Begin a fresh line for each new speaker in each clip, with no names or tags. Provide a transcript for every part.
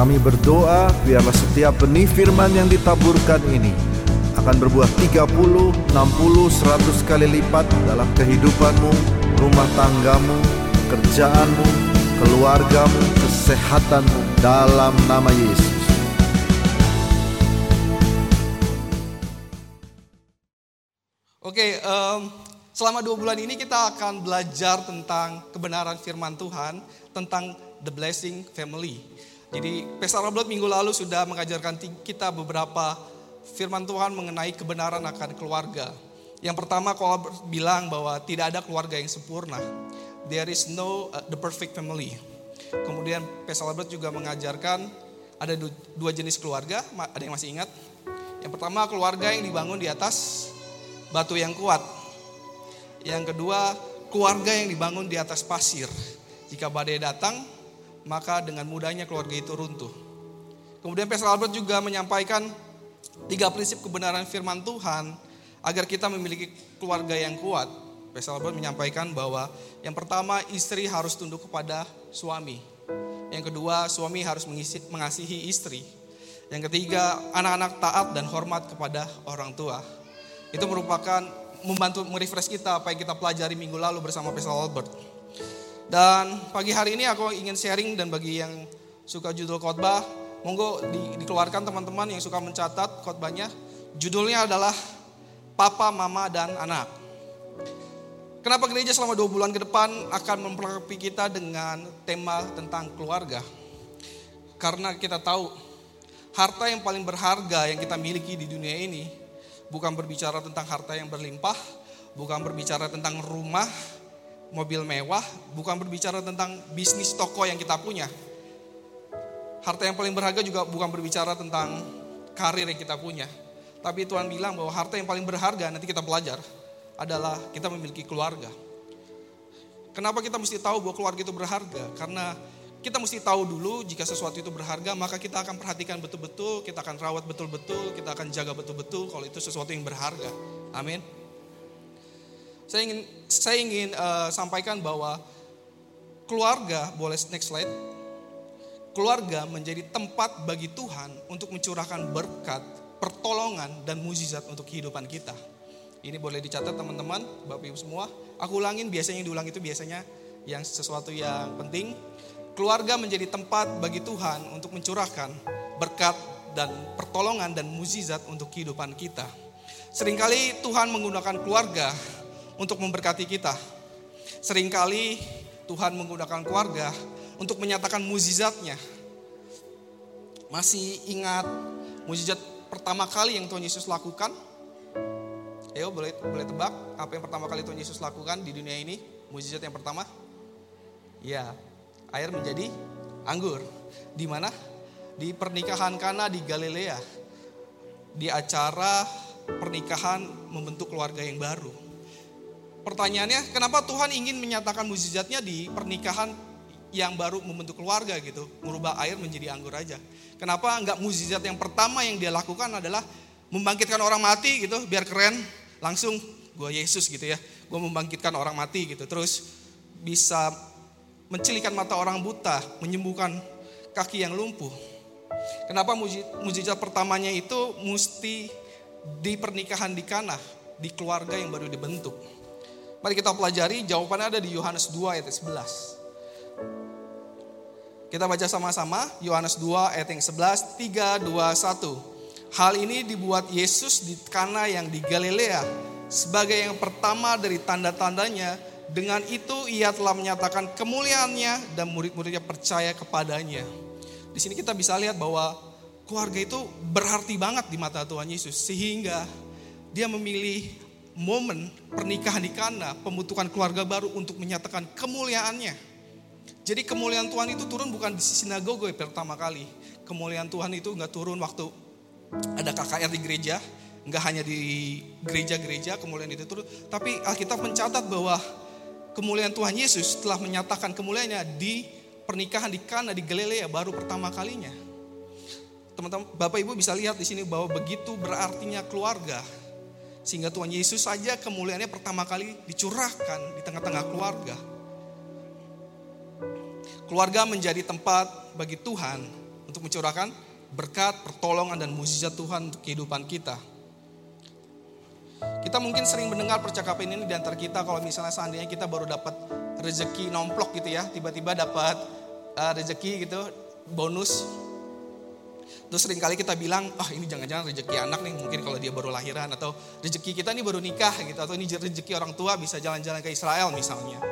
Kami berdoa biarlah setiap benih firman yang ditaburkan ini akan berbuah 30, 60, 100 kali lipat dalam kehidupanmu, rumah tanggamu, kerjaanmu, keluargamu, kesehatanmu dalam nama Yesus.
Oke, em, selama dua bulan ini kita akan belajar tentang kebenaran firman Tuhan, tentang the blessing family. Jadi, Pastor Robert minggu lalu sudah mengajarkan kita beberapa firman Tuhan mengenai kebenaran akan keluarga. Yang pertama, kalau bilang bahwa tidak ada keluarga yang sempurna. There is no uh, the perfect family. Kemudian Pastor Robert juga mengajarkan ada du- dua jenis keluarga, ada yang masih ingat? Yang pertama, keluarga yang dibangun di atas batu yang kuat. Yang kedua, keluarga yang dibangun di atas pasir. Jika badai datang, maka dengan mudahnya keluarga itu runtuh. Kemudian Pastor Albert juga menyampaikan tiga prinsip kebenaran firman Tuhan agar kita memiliki keluarga yang kuat. Pastor Albert menyampaikan bahwa yang pertama istri harus tunduk kepada suami. Yang kedua, suami harus mengisi- mengasihi istri. Yang ketiga, anak-anak taat dan hormat kepada orang tua. Itu merupakan membantu merefresh kita apa yang kita pelajari minggu lalu bersama Pastor Albert. Dan pagi hari ini aku ingin sharing dan bagi yang suka judul khotbah, monggo di- dikeluarkan teman-teman yang suka mencatat khotbahnya. Judulnya adalah Papa, Mama, dan Anak. Kenapa gereja selama dua bulan ke depan akan memperlengkapi kita dengan tema tentang keluarga? Karena kita tahu harta yang paling berharga yang kita miliki di dunia ini bukan berbicara tentang harta yang berlimpah, bukan berbicara tentang rumah, mobil mewah, bukan berbicara tentang bisnis toko yang kita punya. Harta yang paling berharga juga bukan berbicara tentang karir yang kita punya. Tapi Tuhan bilang bahwa harta yang paling berharga nanti kita belajar adalah kita memiliki keluarga. Kenapa kita mesti tahu bahwa keluarga itu berharga? Karena kita mesti tahu dulu jika sesuatu itu berharga, maka kita akan perhatikan betul-betul, kita akan rawat betul-betul, kita akan jaga betul-betul kalau itu sesuatu yang berharga. Amin. Saya ingin saya ingin eh, sampaikan bahwa keluarga, boleh next slide. Keluarga menjadi tempat bagi Tuhan untuk mencurahkan berkat, pertolongan dan mukjizat untuk kehidupan kita. Ini boleh dicatat teman-teman, Bapak Ibu semua. Aku ulangin biasanya yang diulang itu biasanya yang sesuatu yang penting. Keluarga menjadi tempat bagi Tuhan untuk mencurahkan berkat dan pertolongan dan mukjizat untuk kehidupan kita. Seringkali Tuhan menggunakan keluarga untuk memberkati kita. Seringkali Tuhan menggunakan keluarga untuk menyatakan mukjizatnya. Masih ingat mukjizat pertama kali yang Tuhan Yesus lakukan? Ayo boleh boleh tebak apa yang pertama kali Tuhan Yesus lakukan di dunia ini? Mukjizat yang pertama? Ya, air menjadi anggur. Di mana? Di pernikahan Kana di Galilea. Di acara pernikahan membentuk keluarga yang baru. Pertanyaannya, kenapa Tuhan ingin menyatakan mukjizatnya di pernikahan yang baru membentuk keluarga gitu, merubah air menjadi anggur aja. Kenapa enggak mukjizat yang pertama yang dia lakukan adalah membangkitkan orang mati gitu, biar keren, langsung gue Yesus gitu ya, gue membangkitkan orang mati gitu, terus bisa mencilikan mata orang buta, menyembuhkan kaki yang lumpuh. Kenapa muji- mujizat pertamanya itu mesti di pernikahan di Kana, di keluarga yang baru dibentuk. Mari kita pelajari jawabannya ada di Yohanes 2 ayat 11. Kita baca sama-sama Yohanes 2 ayat yang 11, 3, 2, 1. Hal ini dibuat Yesus di Kana yang di Galilea sebagai yang pertama dari tanda-tandanya. Dengan itu ia telah menyatakan kemuliaannya dan murid-muridnya percaya kepadanya. Di sini kita bisa lihat bahwa keluarga itu berarti banget di mata Tuhan Yesus sehingga dia memilih momen pernikahan di Kana, pembentukan keluarga baru untuk menyatakan kemuliaannya. Jadi kemuliaan Tuhan itu turun bukan di sinagoge pertama kali. Kemuliaan Tuhan itu nggak turun waktu ada KKR di gereja, nggak hanya di gereja-gereja kemuliaan itu turun, tapi Alkitab mencatat bahwa kemuliaan Tuhan Yesus telah menyatakan kemuliaannya di pernikahan di Kana di Galilea baru pertama kalinya. Teman-teman, Bapak Ibu bisa lihat di sini bahwa begitu berartinya keluarga. Sehingga Tuhan Yesus saja kemuliaannya pertama kali dicurahkan di tengah-tengah keluarga. Keluarga menjadi tempat bagi Tuhan untuk mencurahkan berkat, pertolongan dan mukjizat Tuhan untuk kehidupan kita. Kita mungkin sering mendengar percakapan ini di antara kita kalau misalnya seandainya kita baru dapat rezeki nomplok gitu ya, tiba-tiba dapat uh, rezeki gitu, bonus. Terus sering kali kita bilang, oh, ini jangan-jangan rezeki anak nih, mungkin kalau dia baru lahiran atau rezeki kita ini baru nikah gitu atau ini rezeki orang tua bisa jalan-jalan ke Israel misalnya.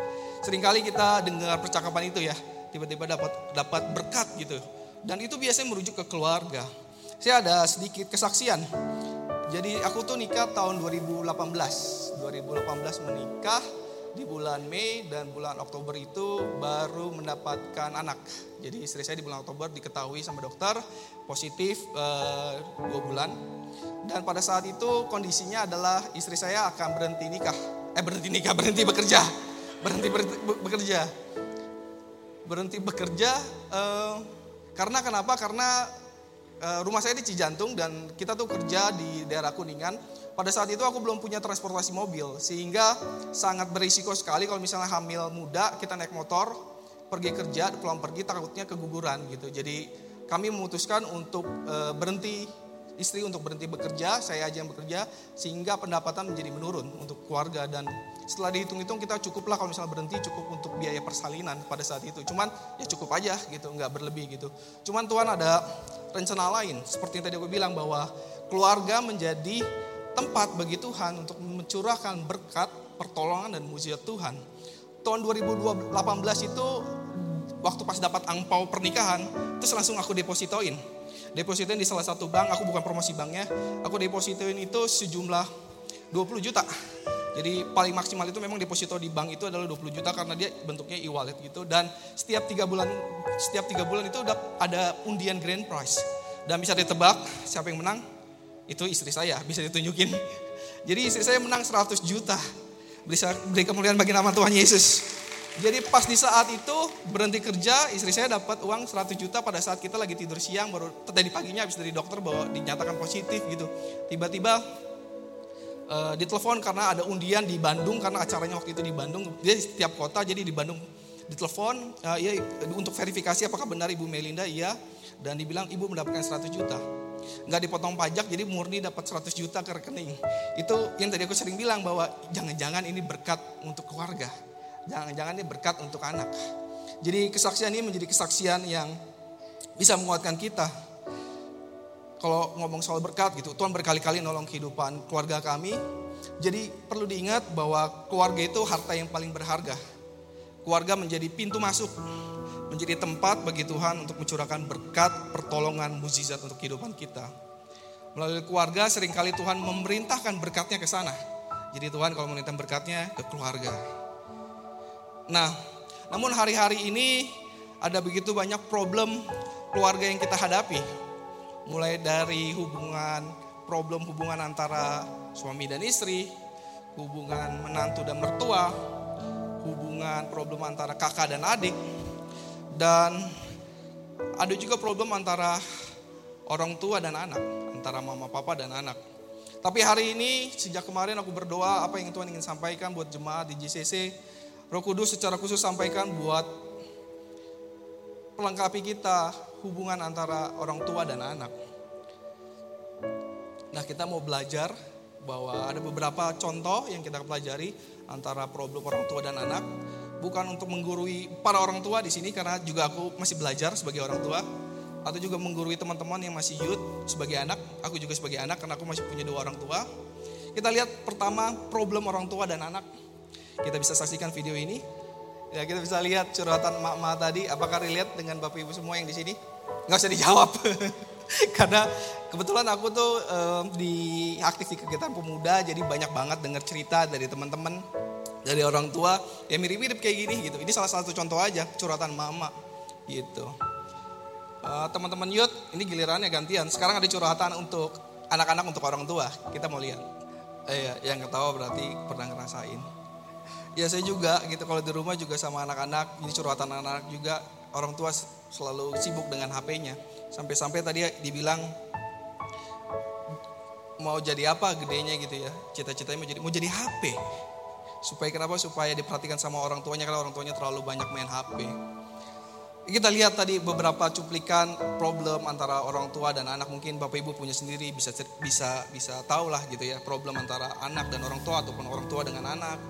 Sering kali kita dengar percakapan itu ya, tiba-tiba dapat dapat berkat gitu. Dan itu biasanya merujuk ke keluarga. Saya ada sedikit kesaksian. Jadi aku tuh nikah tahun 2018. 2018 menikah, di bulan Mei dan bulan Oktober itu baru mendapatkan anak. Jadi istri saya di bulan Oktober diketahui sama dokter positif uh, dua bulan. Dan pada saat itu kondisinya adalah istri saya akan berhenti nikah. Eh berhenti nikah, berhenti bekerja. Berhenti, berhenti bekerja. Berhenti bekerja uh, karena kenapa? Karena uh, rumah saya di Cijantung dan kita tuh kerja di daerah Kuningan pada saat itu aku belum punya transportasi mobil, sehingga sangat berisiko sekali kalau misalnya hamil muda, kita naik motor, pergi kerja, pulang pergi takutnya keguguran gitu. Jadi kami memutuskan untuk e, berhenti istri untuk berhenti bekerja, saya aja yang bekerja, sehingga pendapatan menjadi menurun untuk keluarga dan setelah dihitung-hitung kita cukuplah kalau misalnya berhenti cukup untuk biaya persalinan pada saat itu. Cuman ya cukup aja gitu, nggak berlebih gitu. Cuman Tuhan ada rencana lain, seperti yang tadi aku bilang bahwa keluarga menjadi tempat bagi Tuhan untuk mencurahkan berkat, pertolongan dan mujizat Tuhan. Tahun 2018 itu waktu pas dapat angpau pernikahan, terus langsung aku depositoin. Depositoin di salah satu bank, aku bukan promosi banknya, aku depositoin itu sejumlah 20 juta. Jadi paling maksimal itu memang deposito di bank itu adalah 20 juta karena dia bentuknya e-wallet gitu dan setiap tiga bulan setiap tiga bulan itu udah ada undian grand prize dan bisa ditebak siapa yang menang itu istri saya, bisa ditunjukin. Jadi istri saya menang 100 juta. Bisa beri kemuliaan bagi nama Tuhan Yesus. Jadi pas di saat itu berhenti kerja, istri saya dapat uang 100 juta pada saat kita lagi tidur siang, baru tadi paginya habis dari dokter bahwa dinyatakan positif gitu. Tiba-tiba uh, ditelepon karena ada undian di Bandung karena acaranya waktu itu di Bandung. Dia di setiap kota jadi di Bandung ditelepon uh, ya untuk verifikasi apakah benar Ibu Melinda iya dan dibilang Ibu mendapatkan 100 juta nggak dipotong pajak jadi murni dapat 100 juta ke rekening. Itu yang tadi aku sering bilang bahwa jangan-jangan ini berkat untuk keluarga. Jangan-jangan ini berkat untuk anak. Jadi kesaksian ini menjadi kesaksian yang bisa menguatkan kita. Kalau ngomong soal berkat gitu, Tuhan berkali-kali nolong kehidupan keluarga kami. Jadi perlu diingat bahwa keluarga itu harta yang paling berharga. Keluarga menjadi pintu masuk menjadi tempat bagi Tuhan untuk mencurahkan berkat, pertolongan, mukjizat untuk kehidupan kita. Melalui keluarga sering kali Tuhan memerintahkan berkatnya ke sana. Jadi Tuhan kalau meminta berkatnya ke keluarga. Nah, namun hari-hari ini ada begitu banyak problem keluarga yang kita hadapi. Mulai dari hubungan, problem hubungan antara suami dan istri, hubungan menantu dan mertua, hubungan problem antara kakak dan adik, dan ada juga problem antara orang tua dan anak, antara mama papa dan anak. Tapi hari ini sejak kemarin aku berdoa apa yang Tuhan ingin sampaikan buat jemaat di JCC. Roh Kudus secara khusus sampaikan buat pelengkapi kita hubungan antara orang tua dan anak. Nah kita mau belajar bahwa ada beberapa contoh yang kita pelajari antara problem orang tua dan anak bukan untuk menggurui para orang tua di sini karena juga aku masih belajar sebagai orang tua atau juga menggurui teman-teman yang masih youth sebagai anak, aku juga sebagai anak karena aku masih punya dua orang tua. Kita lihat pertama problem orang tua dan anak. Kita bisa saksikan video ini. Ya, kita bisa lihat curhatan mak-mak tadi apakah relate dengan Bapak Ibu semua yang di sini? Nggak usah dijawab. karena kebetulan aku tuh um, di aktif di kegiatan pemuda jadi banyak banget dengar cerita dari teman-teman dari orang tua ya mirip-mirip kayak gini gitu. Ini salah satu contoh aja curhatan mama gitu. Uh, teman-teman youth ini gilirannya gantian. Sekarang ada curhatan untuk anak-anak untuk orang tua. Kita mau lihat. Eh, ya, yang ketawa berarti pernah ngerasain. Ya saya juga gitu kalau di rumah juga sama anak-anak, ini curhatan anak-anak juga orang tua selalu sibuk dengan HP-nya. Sampai-sampai tadi dibilang mau jadi apa gedenya gitu ya. Cita-citanya mau jadi mau jadi HP. Supaya kenapa? Supaya diperhatikan sama orang tuanya karena orang tuanya terlalu banyak main HP. kita lihat tadi beberapa cuplikan problem antara orang tua dan anak mungkin bapak ibu punya sendiri bisa bisa bisa tahu lah gitu ya problem antara anak dan orang tua ataupun orang tua dengan anak.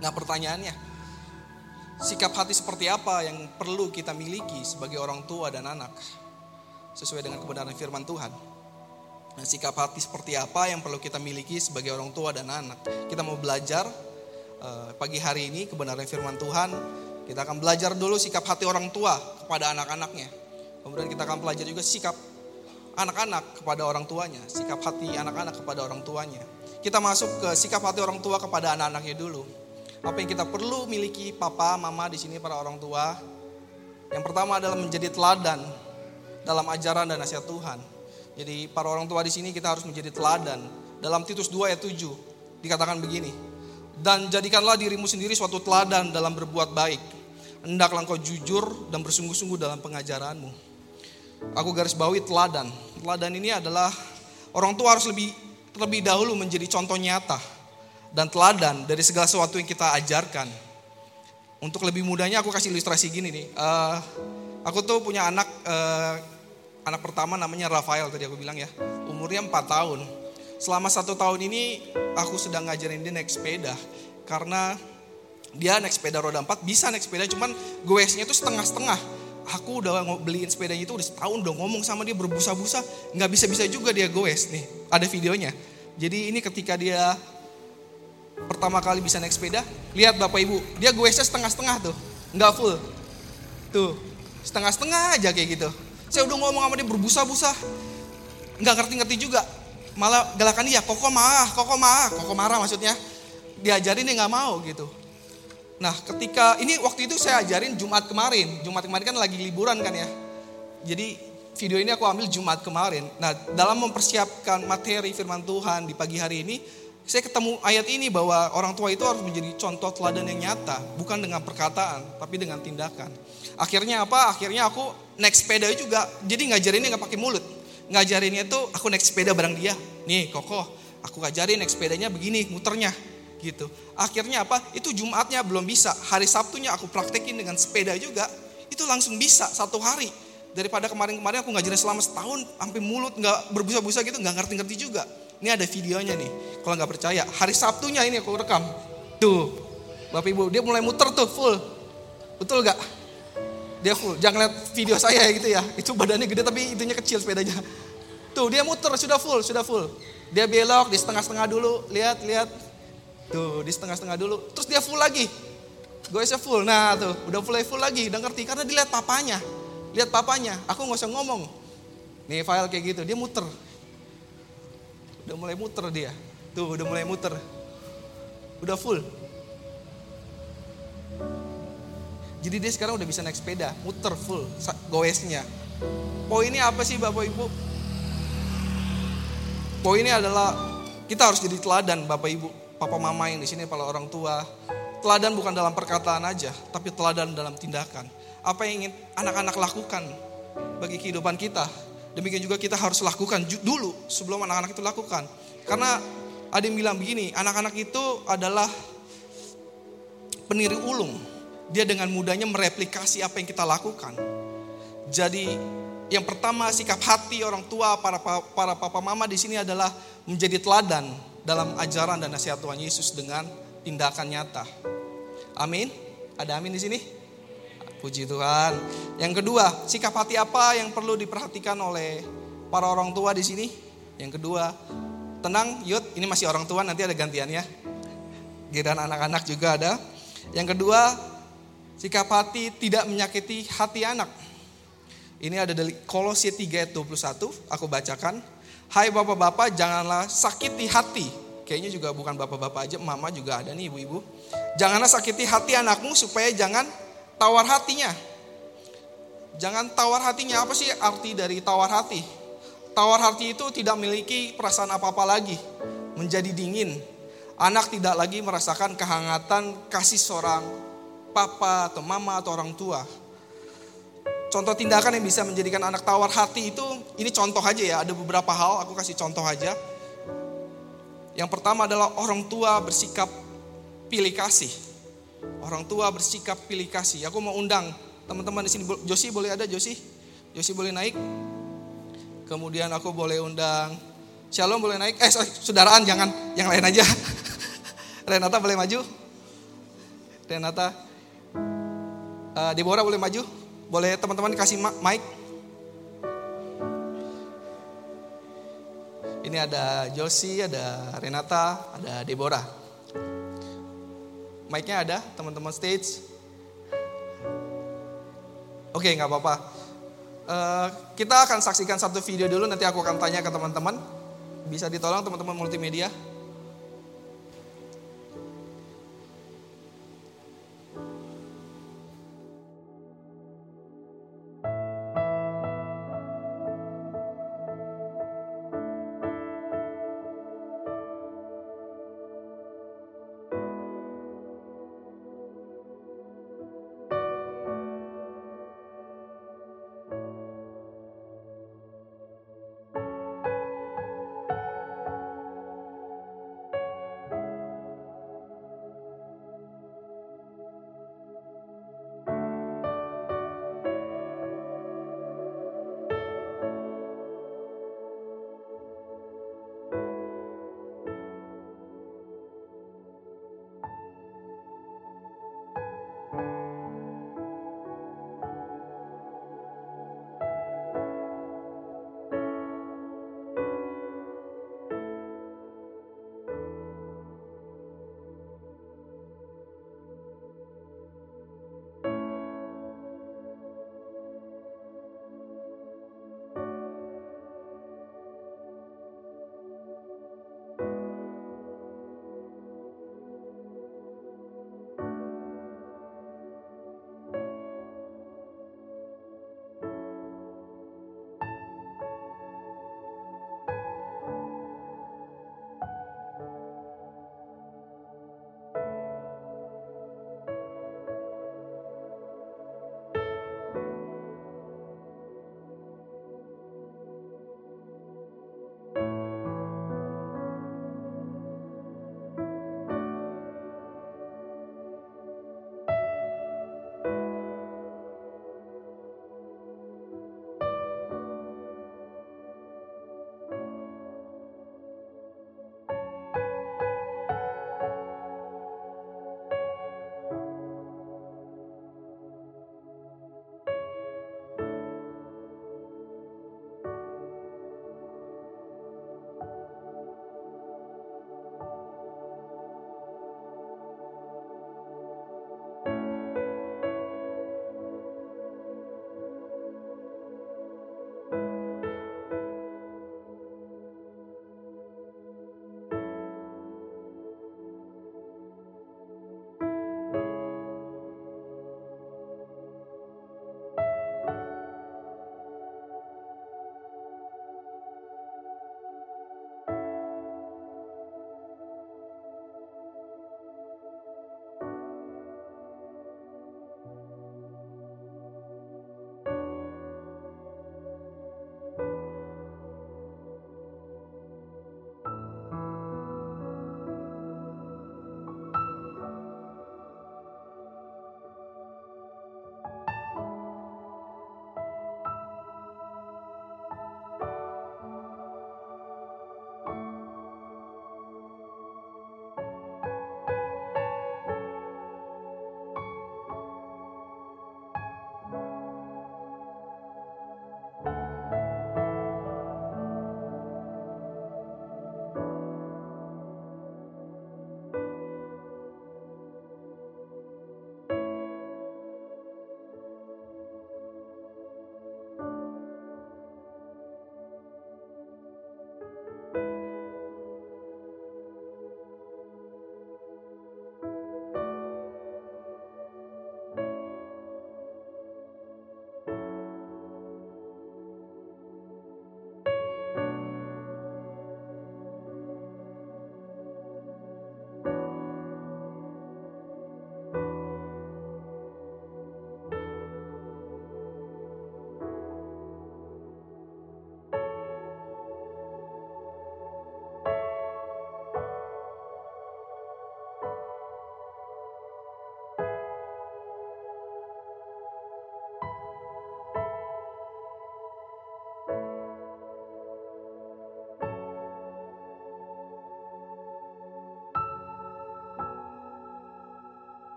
Nah pertanyaannya sikap hati seperti apa yang perlu kita miliki sebagai orang tua dan anak sesuai dengan kebenaran firman Tuhan. Nah, sikap hati seperti apa yang perlu kita miliki sebagai orang tua dan anak. Kita mau belajar pagi hari ini kebenaran firman Tuhan kita akan belajar dulu sikap hati orang tua kepada anak-anaknya. Kemudian kita akan belajar juga sikap anak-anak kepada orang tuanya, sikap hati anak-anak kepada orang tuanya. Kita masuk ke sikap hati orang tua kepada anak-anaknya dulu. Apa yang kita perlu miliki papa, mama di sini para orang tua? Yang pertama adalah menjadi teladan dalam ajaran dan nasihat Tuhan. Jadi para orang tua di sini kita harus menjadi teladan. Dalam Titus 2 ayat 7 dikatakan begini, dan jadikanlah dirimu sendiri suatu teladan dalam berbuat baik. Hendaklah engkau jujur dan bersungguh-sungguh dalam pengajaranmu. Aku garis bawahi teladan. Teladan ini adalah orang tua harus lebih terlebih dahulu menjadi contoh nyata dan teladan dari segala sesuatu yang kita ajarkan. Untuk lebih mudahnya aku kasih ilustrasi gini nih. Uh, aku tuh punya anak uh, anak pertama namanya Rafael tadi aku bilang ya. Umurnya 4 tahun selama satu tahun ini aku sedang ngajarin dia naik sepeda. Karena dia naik sepeda roda empat bisa naik sepeda cuman goesnya itu setengah-setengah. Aku udah beliin sepedanya itu udah setahun udah ngomong sama dia berbusa-busa. Nggak bisa-bisa juga dia goes nih ada videonya. Jadi ini ketika dia pertama kali bisa naik sepeda lihat bapak ibu dia goesnya setengah-setengah tuh nggak full. Tuh setengah-setengah aja kayak gitu. Saya udah ngomong sama dia berbusa-busa. Nggak ngerti-ngerti juga malah galakan dia koko marah koko marah. Koko marah maksudnya. Diajarin dia nggak mau gitu. Nah ketika ini waktu itu saya ajarin Jumat kemarin. Jumat kemarin kan lagi liburan kan ya. Jadi video ini aku ambil Jumat kemarin. Nah dalam mempersiapkan materi firman Tuhan di pagi hari ini saya ketemu ayat ini bahwa orang tua itu harus menjadi contoh teladan yang nyata bukan dengan perkataan tapi dengan tindakan. Akhirnya apa? Akhirnya aku naik sepeda juga. Jadi ngajarinnya nggak pakai mulut ngajarinnya tuh aku naik sepeda bareng dia. Nih koko, aku ngajarin naik sepedanya begini muternya gitu. Akhirnya apa? Itu Jumatnya belum bisa. Hari Sabtunya aku praktekin dengan sepeda juga. Itu langsung bisa satu hari. Daripada kemarin-kemarin aku ngajarin selama setahun sampai mulut nggak berbusa-busa gitu nggak ngerti-ngerti juga. Ini ada videonya nih. Kalau nggak percaya, hari Sabtunya ini aku rekam. Tuh, Bapak Ibu, dia mulai muter tuh full. Betul gak? Dia full. Jangan lihat video saya gitu ya. Itu badannya gede tapi itunya kecil sepedanya. Tuh dia muter sudah full, sudah full. Dia belok di setengah-setengah dulu, lihat, lihat. Tuh di setengah-setengah dulu. Terus dia full lagi. Gue full. Nah tuh udah mulai full lagi, udah ngerti. Karena dilihat papanya. Lihat papanya, aku nggak usah ngomong. Nih file kayak gitu, dia muter. Udah mulai muter dia. Tuh udah mulai muter. Udah full. Jadi dia sekarang udah bisa naik sepeda, muter full goesnya. Poinnya apa sih Bapak Ibu? Poinnya adalah kita harus jadi teladan Bapak Ibu, Papa Mama yang di sini para orang tua. Teladan bukan dalam perkataan aja, tapi teladan dalam tindakan. Apa yang ingin anak-anak lakukan bagi kehidupan kita. Demikian juga kita harus lakukan dulu sebelum anak-anak itu lakukan. Karena ada yang bilang begini, anak-anak itu adalah peniri ulung. Dia dengan mudahnya mereplikasi apa yang kita lakukan. Jadi yang pertama sikap hati orang tua para para papa mama di sini adalah menjadi teladan dalam ajaran dan nasihat Tuhan Yesus dengan tindakan nyata. Amin. Ada amin di sini? Puji Tuhan. Yang kedua, sikap hati apa yang perlu diperhatikan oleh para orang tua di sini? Yang kedua, tenang, Yud, ini masih orang tua, nanti ada gantiannya. Giliran anak-anak juga ada. Yang kedua, sikap hati tidak menyakiti hati anak. Ini ada dari Kolose 3 ayat 21, aku bacakan. Hai bapak-bapak, janganlah sakiti hati. Kayaknya juga bukan bapak-bapak aja, mama juga ada nih ibu-ibu. Janganlah sakiti hati anakmu supaya jangan tawar hatinya. Jangan tawar hatinya, apa sih arti dari tawar hati? Tawar hati itu tidak memiliki perasaan apa-apa lagi, menjadi dingin. Anak tidak lagi merasakan kehangatan kasih seorang papa atau mama atau orang tua Contoh tindakan yang bisa menjadikan anak tawar hati itu, ini contoh aja ya, ada beberapa hal, aku kasih contoh aja. Yang pertama adalah orang tua bersikap pilih kasih. Orang tua bersikap pilih kasih. Aku mau undang teman-teman di sini. Josi boleh ada Josi? Josi boleh naik. Kemudian aku boleh undang Shalom boleh naik. Eh sorry, saudaraan jangan yang lain aja. Renata boleh maju. Renata. Uh, Deborah boleh maju. Boleh teman-teman kasih mic. Ini ada Josie, ada Renata, ada Deborah. Mic-nya ada, teman-teman stage. Oke, nggak apa-apa. Uh, kita akan saksikan satu video dulu, nanti aku akan tanya ke teman-teman. Bisa ditolong teman-teman multimedia?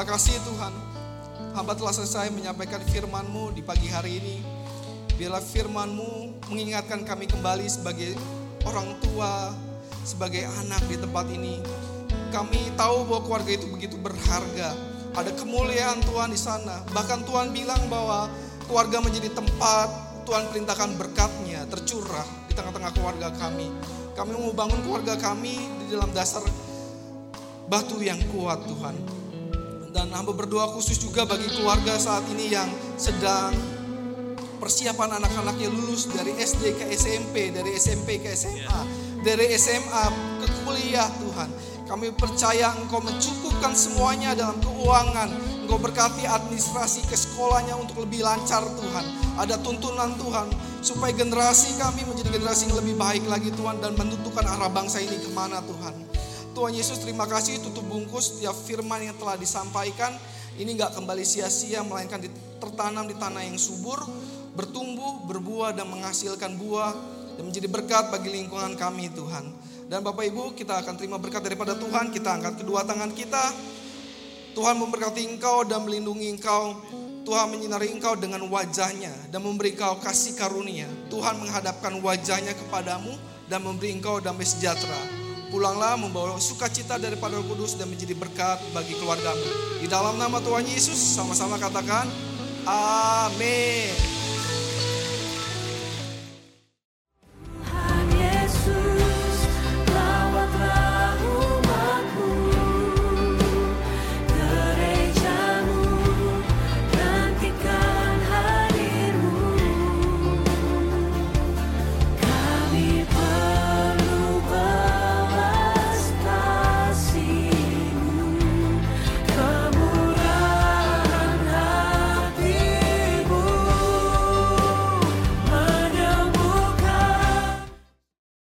Terima kasih Tuhan. Hamba telah selesai menyampaikan firman-Mu di pagi hari ini. Biarlah firman-Mu mengingatkan kami kembali sebagai orang tua, sebagai anak di tempat ini. Kami tahu bahwa keluarga itu begitu berharga. Ada kemuliaan Tuhan di sana. Bahkan Tuhan bilang bahwa keluarga menjadi tempat Tuhan perintahkan berkatnya tercurah di tengah-tengah keluarga kami. Kami mau bangun keluarga kami di dalam dasar batu yang kuat Tuhan. Dan hamba berdoa khusus juga bagi keluarga saat ini yang sedang persiapan anak-anaknya lulus dari SD ke SMP, dari SMP ke SMA, dari SMA ke kuliah Tuhan. Kami percaya Engkau mencukupkan semuanya dalam keuangan. Engkau berkati administrasi ke sekolahnya untuk lebih lancar Tuhan. Ada tuntunan Tuhan supaya generasi kami menjadi generasi yang lebih baik lagi Tuhan dan menentukan arah bangsa ini ke mana Tuhan. Tuhan Yesus terima kasih tutup bungkus setiap firman yang telah disampaikan. Ini nggak kembali sia-sia melainkan tertanam di tanah yang subur, bertumbuh, berbuah dan menghasilkan buah dan menjadi berkat bagi lingkungan kami Tuhan. Dan Bapak Ibu kita akan terima berkat daripada Tuhan. Kita angkat kedua tangan kita. Tuhan memberkati engkau dan melindungi engkau. Tuhan menyinari engkau dengan wajahnya dan memberi engkau kasih karunia. Tuhan menghadapkan wajahnya kepadamu dan memberi engkau damai sejahtera. Pulanglah membawa sukacita daripada Roh Kudus dan menjadi berkat bagi keluargamu. Di dalam nama Tuhan Yesus sama-sama katakan amin.